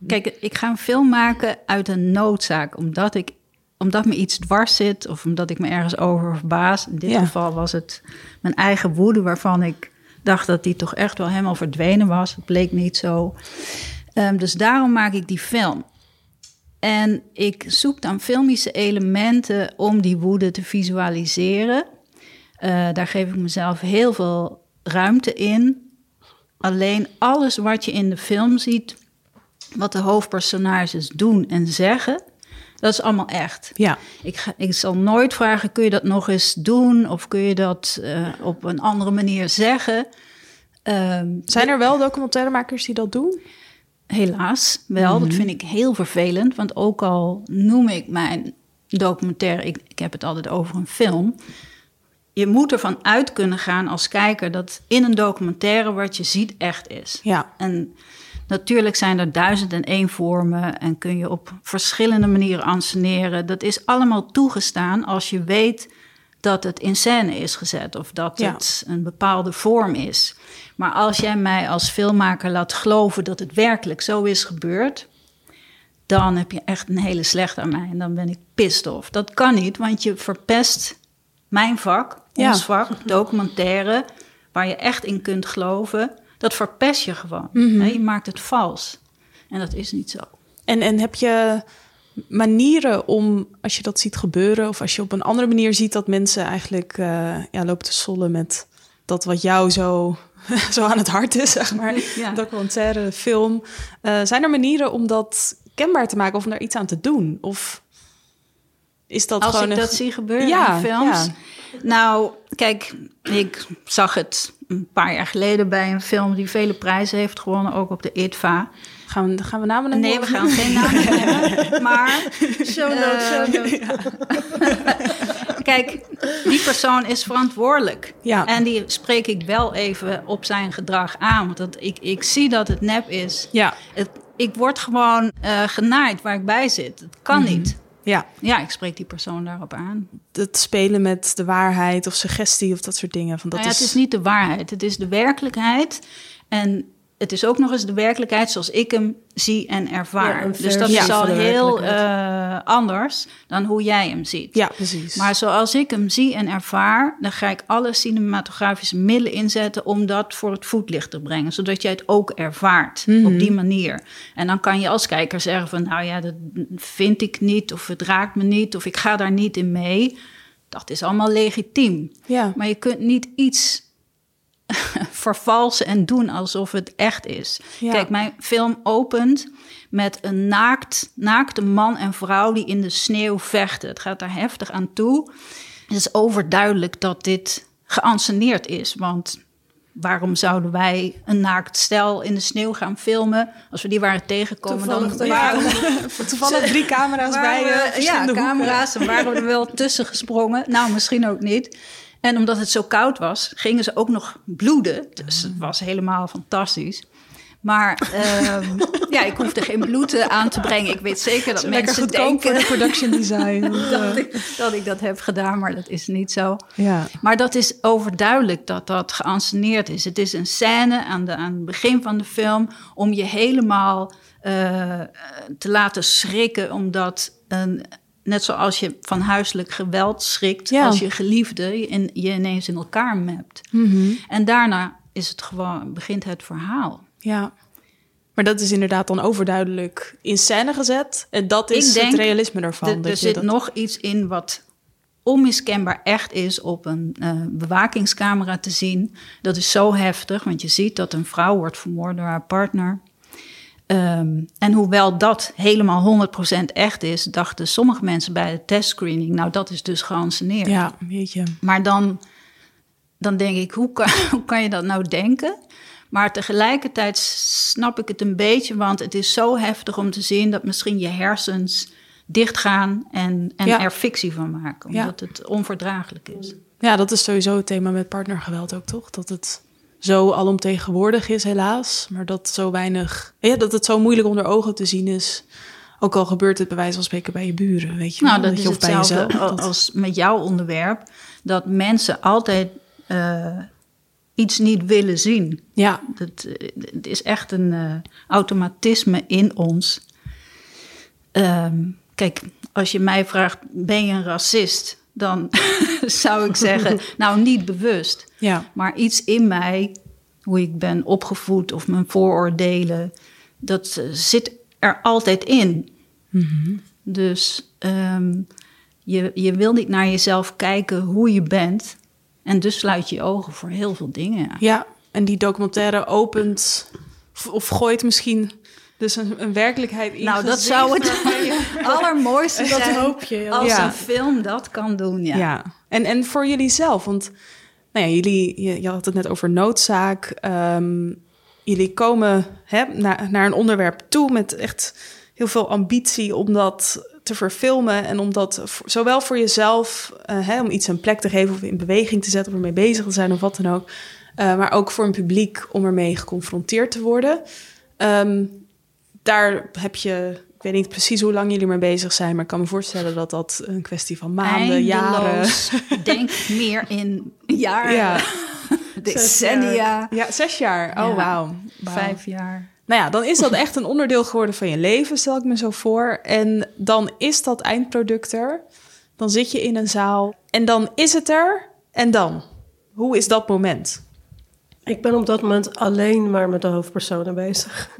kijk, ik ga een film maken uit een noodzaak, omdat ik omdat me iets dwars zit of omdat ik me ergens over verbaas. In dit Ja. geval was het mijn eigen woede, waarvan ik dacht dat die toch echt wel helemaal verdwenen was. Het bleek niet zo. Um, dus daarom maak ik die film. En ik zoek dan filmische elementen om die woede te visualiseren. Uh, daar geef ik mezelf heel veel ruimte in. Alleen alles wat je in de film ziet, wat de hoofdpersonages doen en zeggen, dat is allemaal echt. Ja. Ik, ga, ik zal nooit vragen, kun je dat nog eens doen? Of kun je dat uh, op een andere manier zeggen? Um, Zijn er wel documentairemakers die dat doen? Helaas wel, mm -hmm. dat vind ik heel vervelend. Want ook al noem ik mijn documentaire, ik, ik heb het altijd over een film. Je moet ervan uit kunnen gaan als kijker dat in een documentaire wat je ziet echt is. Ja. En natuurlijk zijn er duizend en één vormen en kun je op verschillende manieren anseneren. Dat is allemaal toegestaan als je weet dat het in scène is gezet of dat Ja. het een bepaalde vorm is. Maar als jij mij als filmmaker laat geloven dat het werkelijk zo is gebeurd, dan heb je echt een hele slechte aan mij en dan ben ik pissed off. Dat kan niet, want je verpest mijn vak, Ja. ons vak, documentaire, waar je echt in kunt geloven. Dat verpest je gewoon. Hè? Je maakt het vals. En dat is niet zo. En, en heb je manieren om, als je dat ziet gebeuren, of als je op een andere manier ziet dat mensen eigenlijk eh, ja, lopen te sollen met dat wat jou zo, zo aan het hart is, zeg maar, Ja. documentaire, film. Eh, zijn er manieren om dat kenbaar te maken of om daar iets aan te doen? Of is dat Als gewoon ik een- dat zie gebeuren Ja, in films. ja. Nou, kijk, ik zag het een paar jaar geleden bij een film die vele prijzen heeft gewonnen, ook op de ITVA. Gaan we, gaan we namen noemen? Nee, we gaan geen namen noemen. Maar Show notes, show Eh, notes. kijk, die persoon is verantwoordelijk. Ja. En die spreek ik wel even op zijn gedrag aan. Want dat, ik, ik zie dat het nep is. Ja, Het, ik word gewoon eh, genaaid waar ik bij zit. Het kan Mhm. niet. Ja. Ja, ik spreek die persoon daarop aan. Het spelen met de waarheid of suggestie of dat soort dingen. Van dat Nou ja, is... Het is niet de waarheid, het is de werkelijkheid. En het is ook nog eens de werkelijkheid zoals ik hem zie en ervaar. Ja, dus dat is al heel eh, anders dan hoe jij hem ziet. Ja, precies. Maar zoals ik hem zie en ervaar, dan ga ik alle cinematografische middelen inzetten om dat voor het voetlicht te brengen, zodat jij het ook ervaart Mhm. op die manier. En dan kan je als kijker zeggen van, nou ja, dat vind ik niet, of het raakt me niet, of ik ga daar niet in mee. Dat is allemaal legitiem. ja. Maar je kunt niet iets vervalsen en doen alsof het echt is. Ja. Kijk, mijn film opent met een naakt, naakte man en vrouw die in de sneeuw vechten. Het gaat daar heftig aan toe. Het is overduidelijk dat dit geanceneerd is, want waarom zouden wij een naakt stel in de sneeuw gaan filmen? Als we die waren tegengekomen, Toevallig dan waren Toevallig drie camera's bij waren je. we- ja, camera's. En waren we er wel tussen gesprongen. Nou, misschien ook niet. En omdat het zo koud was, gingen ze ook nog bloeden. Dus het was helemaal fantastisch. Maar ehm, ja, ik hoefde geen bloed eh, aan te brengen. Ik weet zeker dat mensen denken voor de production design. dat, ik, dat ik dat heb gedaan, maar dat is niet zo. ja. Maar dat is overduidelijk dat dat geanceneerd is. Het is een scène aan, de, aan het begin van de film om je helemaal eh, te laten schrikken, omdat een, net zoals je van huiselijk geweld schrikt, Ja. als je geliefde je, in, je ineens in elkaar mept. Mhm. En daarna is het gewoon, begint het verhaal. ja. Maar dat is inderdaad dan overduidelijk in scène gezet. En dat is het realisme ervan. Er- dat er zit dat... nog iets in wat onmiskenbaar echt is op een eh, bewakingscamera te zien. Dat is zo heftig, want je ziet dat een vrouw wordt vermoord door haar partner. Ehm, en hoewel dat helemaal 100% echt is, dachten sommige mensen bij de testscreening, nou dat is dus geanceneerd. Ja, weet je. Maar dan, dan denk ik, hoe kan, hoe kan je dat nou denken? Maar tegelijkertijd snap ik het een beetje, want het is zo heftig om te zien dat misschien je hersens dichtgaan en, en Ja. er fictie van maken, Ja. omdat het onverdraaglijk is. Ja, dat is sowieso het thema met partnergeweld ook, toch? Dat het zo alomtegenwoordig is, helaas. Maar dat zo weinig... Ja, dat het zo moeilijk onder ogen te zien is. Ook al gebeurt het bij wijze van spreken bij je buren, weet je Nou, wel, dat is je, of bij jezelf. Dat- als met jouw onderwerp, dat mensen altijd eh, iets niet willen zien. Ja, Dat, eh, het is echt een eh, automatisme in ons. Ehm, kijk, als je mij vraagt, ben je een racist? Dan zou ik zeggen, nou niet bewust. ja. Maar iets in mij, hoe ik ben opgevoed of mijn vooroordelen, dat eh, zit er altijd in. Dus ehm, je, je wil niet naar jezelf kijken hoe je bent. En dus sluit je je ogen voor heel veel dingen. Ja, en die documentaire opent of gooit misschien dus een, een werkelijkheid in. Nou, dat zou het je- allermooiste Dat zijn hoop je. als Ja. een film dat kan doen. Ja. Ja. En, en voor jullie zelf, want nou ja, jullie, je, je had het net over noodzaak. Ehm, jullie komen hè, naar, naar een onderwerp toe met echt heel veel ambitie om dat te verfilmen. En om dat zowel voor jezelf, eh, hè, om iets een plek te geven of in beweging te zetten of ermee bezig te zijn of wat dan ook. Eh, maar ook voor een publiek om ermee geconfronteerd te worden. Ehm, daar heb je, ik weet niet precies hoe lang jullie mee bezig zijn, maar ik kan me voorstellen dat dat een kwestie van maanden, jaren. Denk meer in jaren, Ja. decennia, Ja, zes jaar. Oh, Ja. wauw. Wauw. vijf jaar. Nou ja, dan is dat echt een onderdeel geworden van je leven, stel ik me zo voor. En dan is dat eindproduct er. Dan zit je in een zaal en dan is het er. En dan? Hoe is dat moment? Ik ben op dat moment alleen maar met de hoofdpersonen bezig.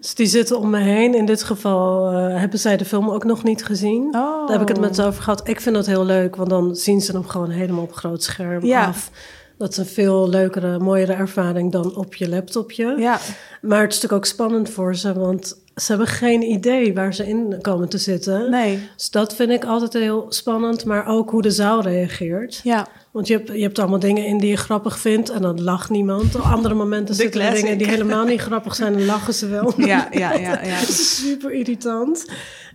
Dus die zitten om me heen. In dit geval eh, hebben zij de film ook nog niet gezien. Oh. Daar heb ik het met ze over gehad. Ik vind dat heel leuk, want dan zien ze hem gewoon helemaal op groot scherm Ja. af. Dat is een veel leukere, mooiere ervaring dan op je laptopje. Ja, Maar het is natuurlijk ook spannend voor ze, want ze hebben geen idee waar ze in komen te zitten. nee. Dus dat vind ik altijd heel spannend, maar ook hoe de zaal reageert. Ja, Want je hebt, je hebt allemaal dingen in die je grappig vindt en dan lacht niemand. Op andere momenten zitten er dingen die helemaal niet grappig zijn en lachen ze wel. ja, ja, ja. ja. Dat is super irritant.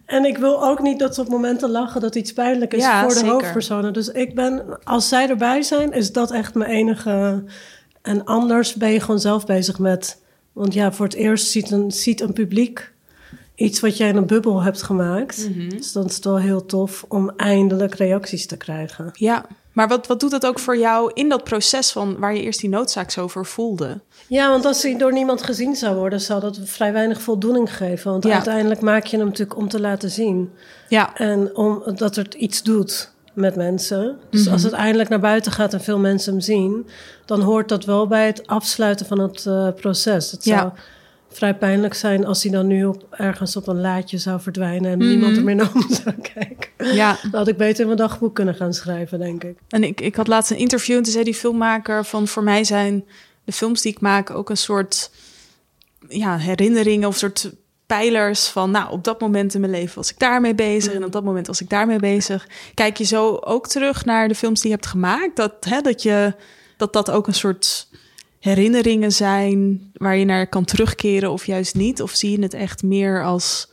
En ik wil ook niet dat ze op momenten lachen dat iets pijnlijk is Ja, voor de zeker. hoofdpersonen. Dus ik ben, als zij erbij zijn, is dat echt mijn enige. En anders ben je gewoon zelf bezig met. Want ja, voor het eerst ziet een, ziet een publiek iets wat jij in een bubbel hebt gemaakt. Mhm. Dus dan is het wel heel tof om eindelijk reacties te krijgen. Ja, maar wat, wat doet het ook voor jou in dat proces van waar je eerst die noodzaak zo voor voelde? Ja, want als hij door niemand gezien zou worden, zou dat vrij weinig voldoening geven. Want Ja. uiteindelijk maak je hem natuurlijk om te laten zien. Ja, En omdat het iets doet met mensen. Dus als het eindelijk naar buiten gaat en veel mensen hem zien, dan hoort dat wel bij het afsluiten van het eh, proces. Het zou vrij pijnlijk zijn als hij dan nu op, ergens op een laadje zou verdwijnen en niemand er meer naar om zou kijken. ja. Dan had ik beter in mijn dagboek kunnen gaan schrijven, denk ik. En ik, ik had laatst een interview en toen zei die filmmaker van voor mij zijn de films die ik maak ook een soort ja, herinneringen of soort pijlers van nou op dat moment in mijn leven was ik daarmee bezig en op dat moment was ik daarmee bezig. Kijk je zo ook terug naar de films die je hebt gemaakt dat hè, dat je dat dat ook een soort herinneringen zijn waar je naar kan terugkeren of juist niet? Of zie je het echt meer als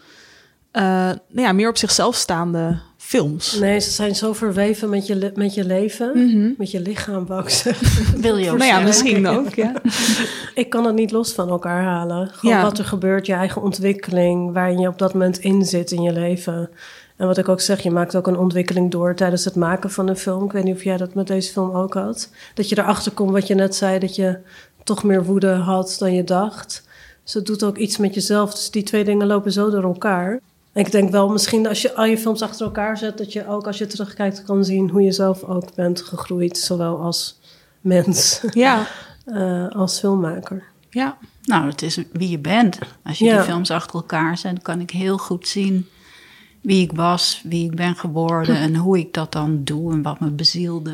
uh, nou ja, meer op zichzelf staande films? Nee, ze zijn zo verweven met je, met je leven, Mhm. met je lichaam, wou ik zeggen. Wil je ook Nou ja, misschien ook. Ja. Ik kan het niet los van elkaar halen. Gewoon Ja. wat er gebeurt, je eigen ontwikkeling, waarin je op dat moment in zit in je leven. En wat ik ook zeg, je maakt ook een ontwikkeling door tijdens het maken van een film. Ik weet niet of jij dat met deze film ook had. Dat je erachter komt wat je net zei, dat je toch meer woede had dan je dacht. Dus het doet ook iets met jezelf. Dus die twee dingen lopen zo door elkaar. En ik denk wel, misschien als je al je films achter elkaar zet, dat je ook als je terugkijkt kan zien hoe je zelf ook bent gegroeid. Zowel als mens Ja. eh, als filmmaker. ja. Nou, het is wie je bent. Als je Ja. die films achter elkaar zet, kan ik heel goed zien wie ik was, wie ik ben geworden en hoe ik dat dan doe en wat me bezielde.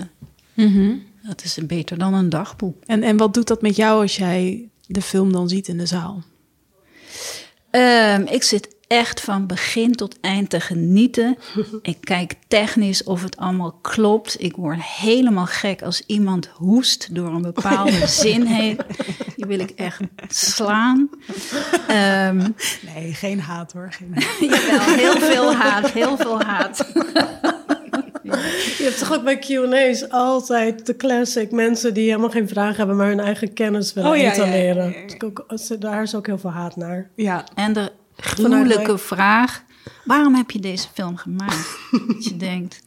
Dat is beter dan een dagboek. En, en wat doet dat met jou als jij de film dan ziet in de zaal? Ehm, ik zit echt van begin tot eind te genieten. Ik kijk technisch of het allemaal klopt. Ik word helemaal gek als iemand hoest door een bepaalde zin heen. Die wil ik echt slaan. Ehm, Nee, geen haat hoor. Geen haat. jawel, heel veel haat, heel veel haat. Je hebt toch ook bij Q&A's altijd de classic mensen die helemaal geen vragen hebben, maar hun eigen kennis willen Oh, ja. Dus ook- als- daar is ook heel veel haat naar. Ja. En de gruwelijke vraag: waarom heb je deze film gemaakt? Dat je denkt.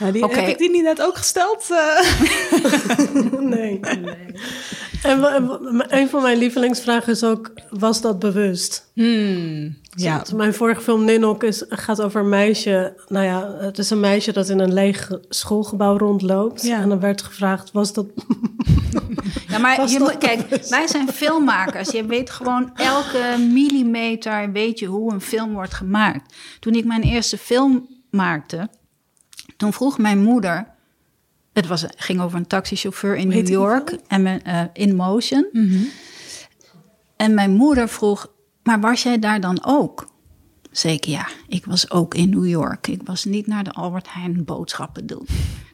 Ja, die. Heb ik die niet net ook gesteld? Eh, Nee. En een van mijn lievelingsvragen is ook, was dat bewust? hmm, ja. Dus Mijn vorige film Ninok is, gaat over een meisje. Nou ja, het is een meisje dat in een leeg schoolgebouw rondloopt. Ja. En dan werd gevraagd, was dat... Ja, maar Was je moet, kijk, wij zijn filmmakers. Je weet gewoon elke millimeter, weet je hoe een film wordt gemaakt. Toen ik mijn eerste film maakte, toen vroeg mijn moeder. Het was, ging over een taxichauffeur in New York, en eh, in motion. Mhm. En mijn moeder vroeg: Maar was jij daar dan ook? Zeker ja, ik was ook in New York. Ik was niet naar de Albert Heijn boodschappen doen.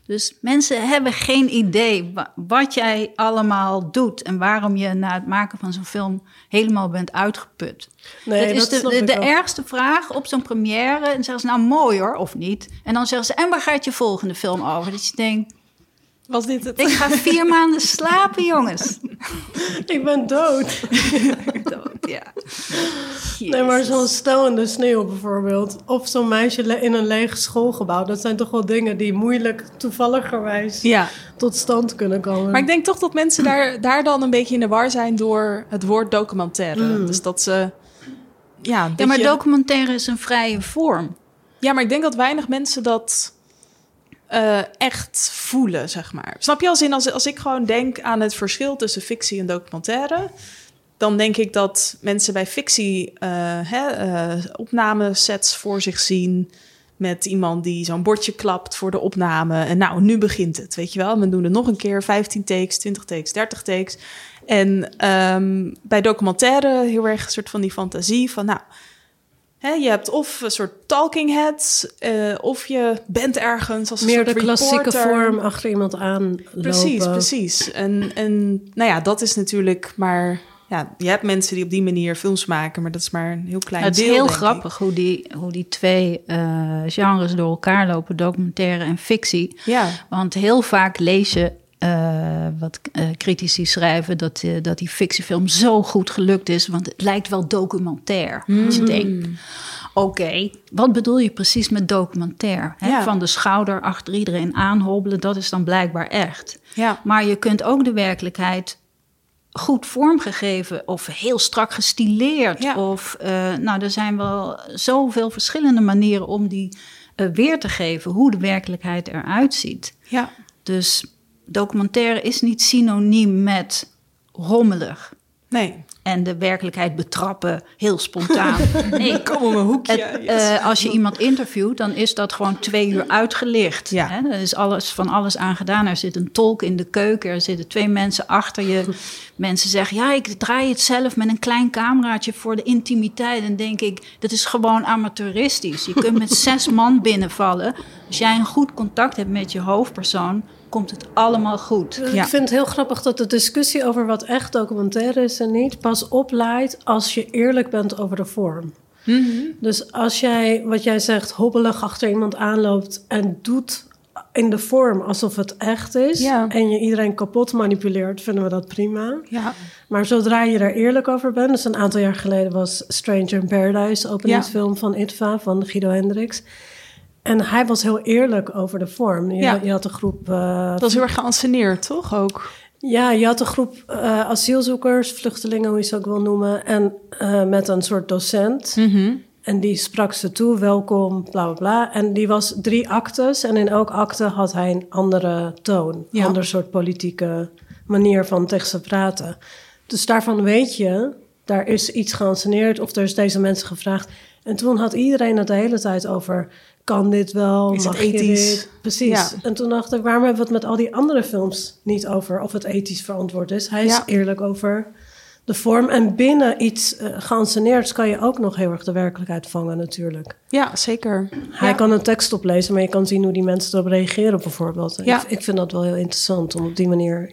Dus mensen hebben geen idee wa- wat jij allemaal doet en waarom je na het maken van zo'n film helemaal bent uitgeput. Nee, dat is dat de, de, ergste vraag op zo'n première. En zeggen ze nou mooi hoor, of niet? En dan zeggen ze, en waar gaat je volgende film over? Dat je denkt, Was dit het? ik ga vier maanden slapen, jongens. Ik ben dood. Dood, ja. Nee, maar zo'n stel in de sneeuw bijvoorbeeld. Of zo'n meisje in een leeg schoolgebouw. Dat zijn toch wel dingen die moeilijk toevalligerwijs Ja. tot stand kunnen komen. Maar ik denk toch dat mensen daar, daar dan een beetje in de war zijn door het woord documentaire. Dus dat ze. Ja, dat Ja, maar je- documentaire is een vrije vorm. Ja, maar ik denk dat weinig mensen dat eh, echt voelen, zeg maar. Snap je als in als, als ik gewoon denk aan het verschil tussen fictie en documentaire, dan denk ik dat mensen bij fictie eh, hè, eh, opnamesets voor zich zien met iemand die zo'n bordje klapt voor de opname. En nou, nu begint het, weet je wel. We doen het nog een keer, 15 takes, 20 takes, 30 takes. En ehm, bij documentaire heel erg een soort van die fantasie van, nou, Hè, je hebt of een soort talking heads, eh, of je bent ergens als een Meer soort de klassieke reporter. vorm achter iemand aan Precies, lopen. precies. En, en nou ja, dat is natuurlijk maar... Ja, je hebt mensen die op die manier films maken, maar dat is maar een heel klein het is deel, heel denk ik. grappig hoe die, hoe die twee eh, genres door elkaar lopen, documentaire en fictie. Ja, Want heel vaak lees je eh, wat eh, critici schrijven dat, eh, dat die fictiefilm zo goed gelukt is, want het lijkt wel documentair. Dat je Mm. denkt, oké, wat bedoel je precies met documentair? Hè? Ja. Van de schouder achter iedereen aanhobbelen, dat is dan blijkbaar echt. ja. Maar je kunt ook de werkelijkheid goed vormgegeven of heel strak gestileerd. Ja. Of, nou, er zijn wel zoveel verschillende manieren om die weer te geven, hoe de werkelijkheid eruit ziet. ja. Dus documentaire is niet synoniem met rommelig Nee. en de werkelijkheid betrappen heel spontaan. Nee, Kom om een hoekje. het, yes. eh, als je iemand interviewt, dan is dat gewoon twee uur uitgelicht. Ja. Hè? Er is alles, van alles aan gedaan. Er zit een tolk in de keuken, er zitten twee mensen achter je. Mensen zeggen, ja, ik draai het zelf met een klein cameraatje voor de intimiteit. En denk ik, dat is gewoon amateuristisch. Je kunt met zes man binnenvallen. Als jij een goed contact hebt met je hoofdpersoon, komt het allemaal goed. Ja. Ik vind het heel grappig dat de discussie over wat echt documentaire is en niet pas opleidt als je eerlijk bent over de vorm. Dus als jij, wat jij zegt, hobbelig achter iemand aanloopt en doet in de vorm alsof het echt is Ja. en je iedereen kapot manipuleert, vinden we dat prima. Ja. Maar zodra je er eerlijk over bent, dus een aantal jaar geleden was Stranger in Paradise, openingsfilm van ITVA van Guido Hendricks. En hij was heel eerlijk over de vorm. Je, Ja. je had een groep eh, Dat is heel erg geanceneerd, toch ook? ja, je had een groep eh, asielzoekers, vluchtelingen, hoe je ze ook wil noemen. En eh, met een soort docent. En die sprak ze toe, welkom, bla bla bla. En die was drie actes. En in elk acte had hij een andere toon. Ja. Een ander soort politieke manier van tegen ze praten. Dus daarvan weet je, daar is iets geanceneerd. Of er is deze mensen gevraagd. En toen had iedereen het de hele tijd over... Kan dit wel? Is Mag je ethisch? dit? Precies. Ja. En toen dacht ik, waarom hebben we het met al die andere films niet over of het ethisch verantwoord is? Hij is Ja. eerlijk over de vorm. En binnen iets uh, geanceneerds kan je ook nog heel erg de werkelijkheid vangen natuurlijk. Ja, zeker. Hij Ja. kan een tekst oplezen, maar je kan zien hoe die mensen erop reageren bijvoorbeeld. Ja. Ik, ik vind dat wel heel interessant om op die manier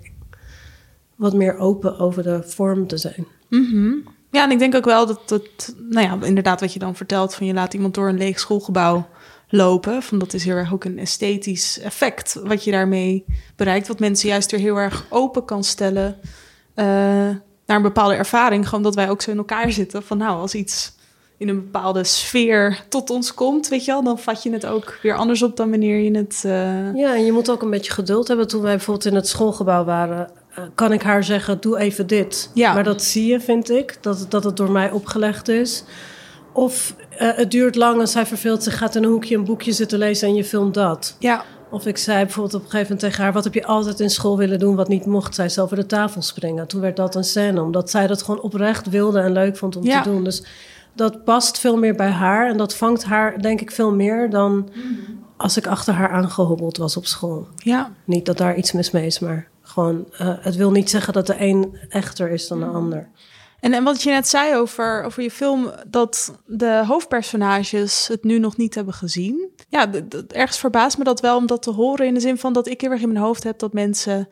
wat meer open over de vorm te zijn. Mhm. Ja, en ik denk ook wel dat het, nou ja, inderdaad wat je dan vertelt, van je laat iemand door een leeg schoolgebouw lopen, van dat is heel erg ook een esthetisch effect wat je daarmee bereikt, wat mensen juist weer heel erg open kan stellen eh, naar een bepaalde ervaring, gewoon dat wij ook zo in elkaar zitten, van nou, als iets in een bepaalde sfeer tot ons komt, weet je wel, dan vat je het ook weer anders op dan wanneer je het... eh, Ja, en je moet ook een beetje geduld hebben. Toen wij bijvoorbeeld in het schoolgebouw waren, eh, kan ik haar zeggen: doe even dit. Ja. Maar dat zie je, vind ik, dat, het- dat het door mij opgelegd is. Of eh, het duurt lang en zij verveelt zich, gaat in een hoekje een boekje zitten lezen en je filmt dat. ja, Of ik zei bijvoorbeeld op een gegeven moment tegen haar: Wat heb je altijd in school willen doen wat niet mocht? Zij ze over de tafel springen. Toen werd dat een scène, omdat zij dat gewoon oprecht wilde en leuk vond om Ja. te doen. Dus dat past veel meer bij haar en dat vangt haar, denk ik, veel meer dan als ik achter haar aangehobbeld was op school. ja, Niet dat daar iets mis mee is, maar gewoon, eh, het wil niet zeggen dat de een echter is dan de ander. En, en wat je net zei over, over je film, dat de hoofdpersonages het nu nog niet hebben gezien. Ja, ergens verbaast me dat wel om dat te horen. In de zin van dat ik heel erg in mijn hoofd heb dat mensen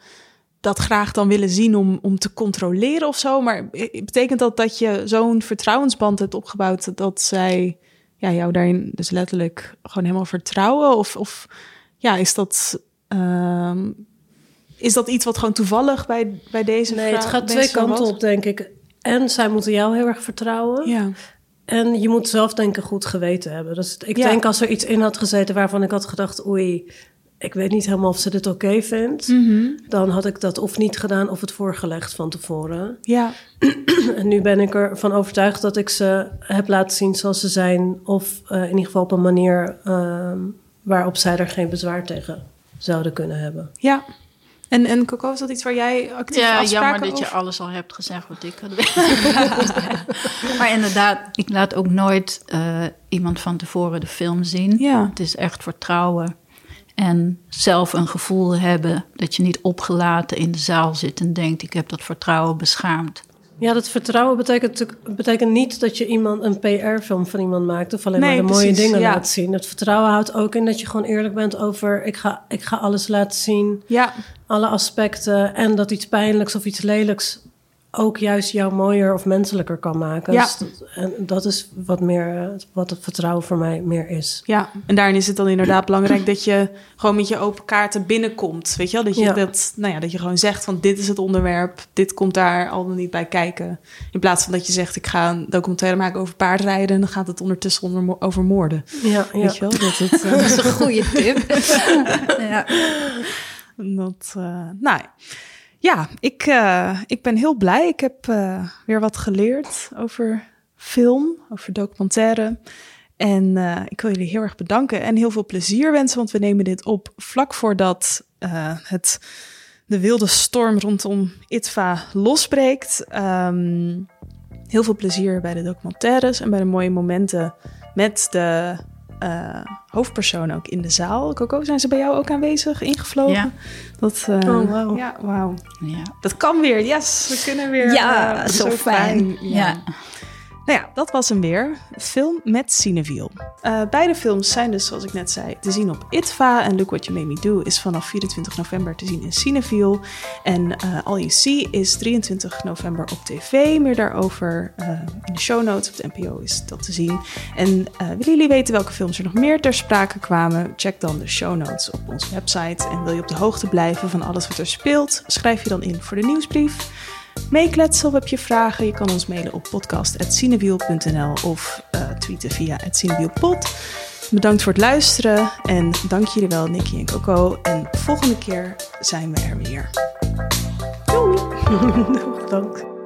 dat graag dan willen zien om, om te controleren of zo. Maar betekent dat dat je zo'n vertrouwensband hebt opgebouwd dat zij ja, jou daarin dus letterlijk gewoon helemaal vertrouwen? Of, of ja, is dat. ehm, is dat iets wat gewoon toevallig bij, bij deze Nee, het gaat twee kanten op, denk ik. En zij moeten jou heel erg vertrouwen. Ja. En je moet zelf denk ik goed geweten hebben. Dus ik Ja. denk als er iets in had gezeten waarvan ik had gedacht... oei, ik weet niet helemaal of ze dit oké vindt... Mhm. dan had ik dat of niet gedaan of het voorgelegd van tevoren. Ja, En nu ben ik ervan overtuigd dat ik ze heb laten zien zoals ze zijn... of eh, in ieder geval op een manier ehm, waarop zij er geen bezwaar tegen zouden kunnen hebben. ja. En, en Coco, is dat iets waar jij actief Ja, afspraken jammer dat je alles al hebt gezegd wat ik had Maar inderdaad, ik laat ook nooit eh, iemand van tevoren de film zien. Ja. Het is echt vertrouwen. En zelf een gevoel hebben dat je niet opgelaten in de zaal zit en denkt: ik heb dat vertrouwen beschaamd. Ja, dat vertrouwen betekent, betekent niet dat je iemand een PR-film van iemand maakt of alleen Nee, maar de mooie dingen ja. laat zien. Het vertrouwen houdt ook in dat je gewoon eerlijk bent over ik ga, ik ga alles laten zien, Ja, alle aspecten en dat iets pijnlijks of iets lelijks ook juist jou mooier of menselijker kan maken. Ja. Dus dat, en dat is wat meer wat het vertrouwen voor mij meer is. ja, en daarin is het dan inderdaad belangrijk dat je gewoon met je open kaarten binnenkomt. Weet je wel? Dat je, Ja. dat, nou ja, dat je gewoon zegt van dit is het onderwerp, dit komt daar al dan niet bij kijken. In plaats van dat je zegt ik ga een documentaire maken over paardrijden en dan gaat het ondertussen onder, over moorden. Ja, ja. Weet je wel? Dat het, eh, Dat is een goede tip. ja. Dat, eh, nou ja, ik, eh, ik ben heel blij. Ik heb eh, weer wat geleerd over film, over documentaire. En eh, ik wil jullie heel erg bedanken en heel veel plezier wensen, want we nemen dit op vlak voordat het, de wilde storm rondom ITVA losbreekt. Ehm, heel veel plezier bij de documentaires en bij de mooie momenten met de eh hoofdpersoon ook in de zaal. Coco, zijn ze bij jou ook aanwezig, ingevlogen? Ja. Dat, eh, Oh, wauw. Ja, wauw. Ja. Dat kan weer, yes. We kunnen weer. Ja, eh, zo fijn. Ja. Nou ja, dat was hem weer. Film met Cineviel. Uh, beide films zijn dus, zoals ik net zei, te zien op ITVA. En Look What You Made Me Do is vanaf 24 november te zien in Cineviel. En uh, All You See is 23 november op tv. Meer daarover uh, in de show notes op de NPO is dat te zien. En willen jullie weten welke films er nog meer ter sprake kwamen? Check dan de show notes op onze website. En wil je op de hoogte blijven van alles wat er speelt? Schrijf je dan in voor de nieuwsbrief. Meekletsen of heb je vragen? Je kan ons mailen op podcast.cinewiel.nl of uh, tweeten via @cinewielpod. Bedankt voor het luisteren en dank jullie wel, Nicky en Coco. En volgende keer zijn we er weer. Doei! Dank.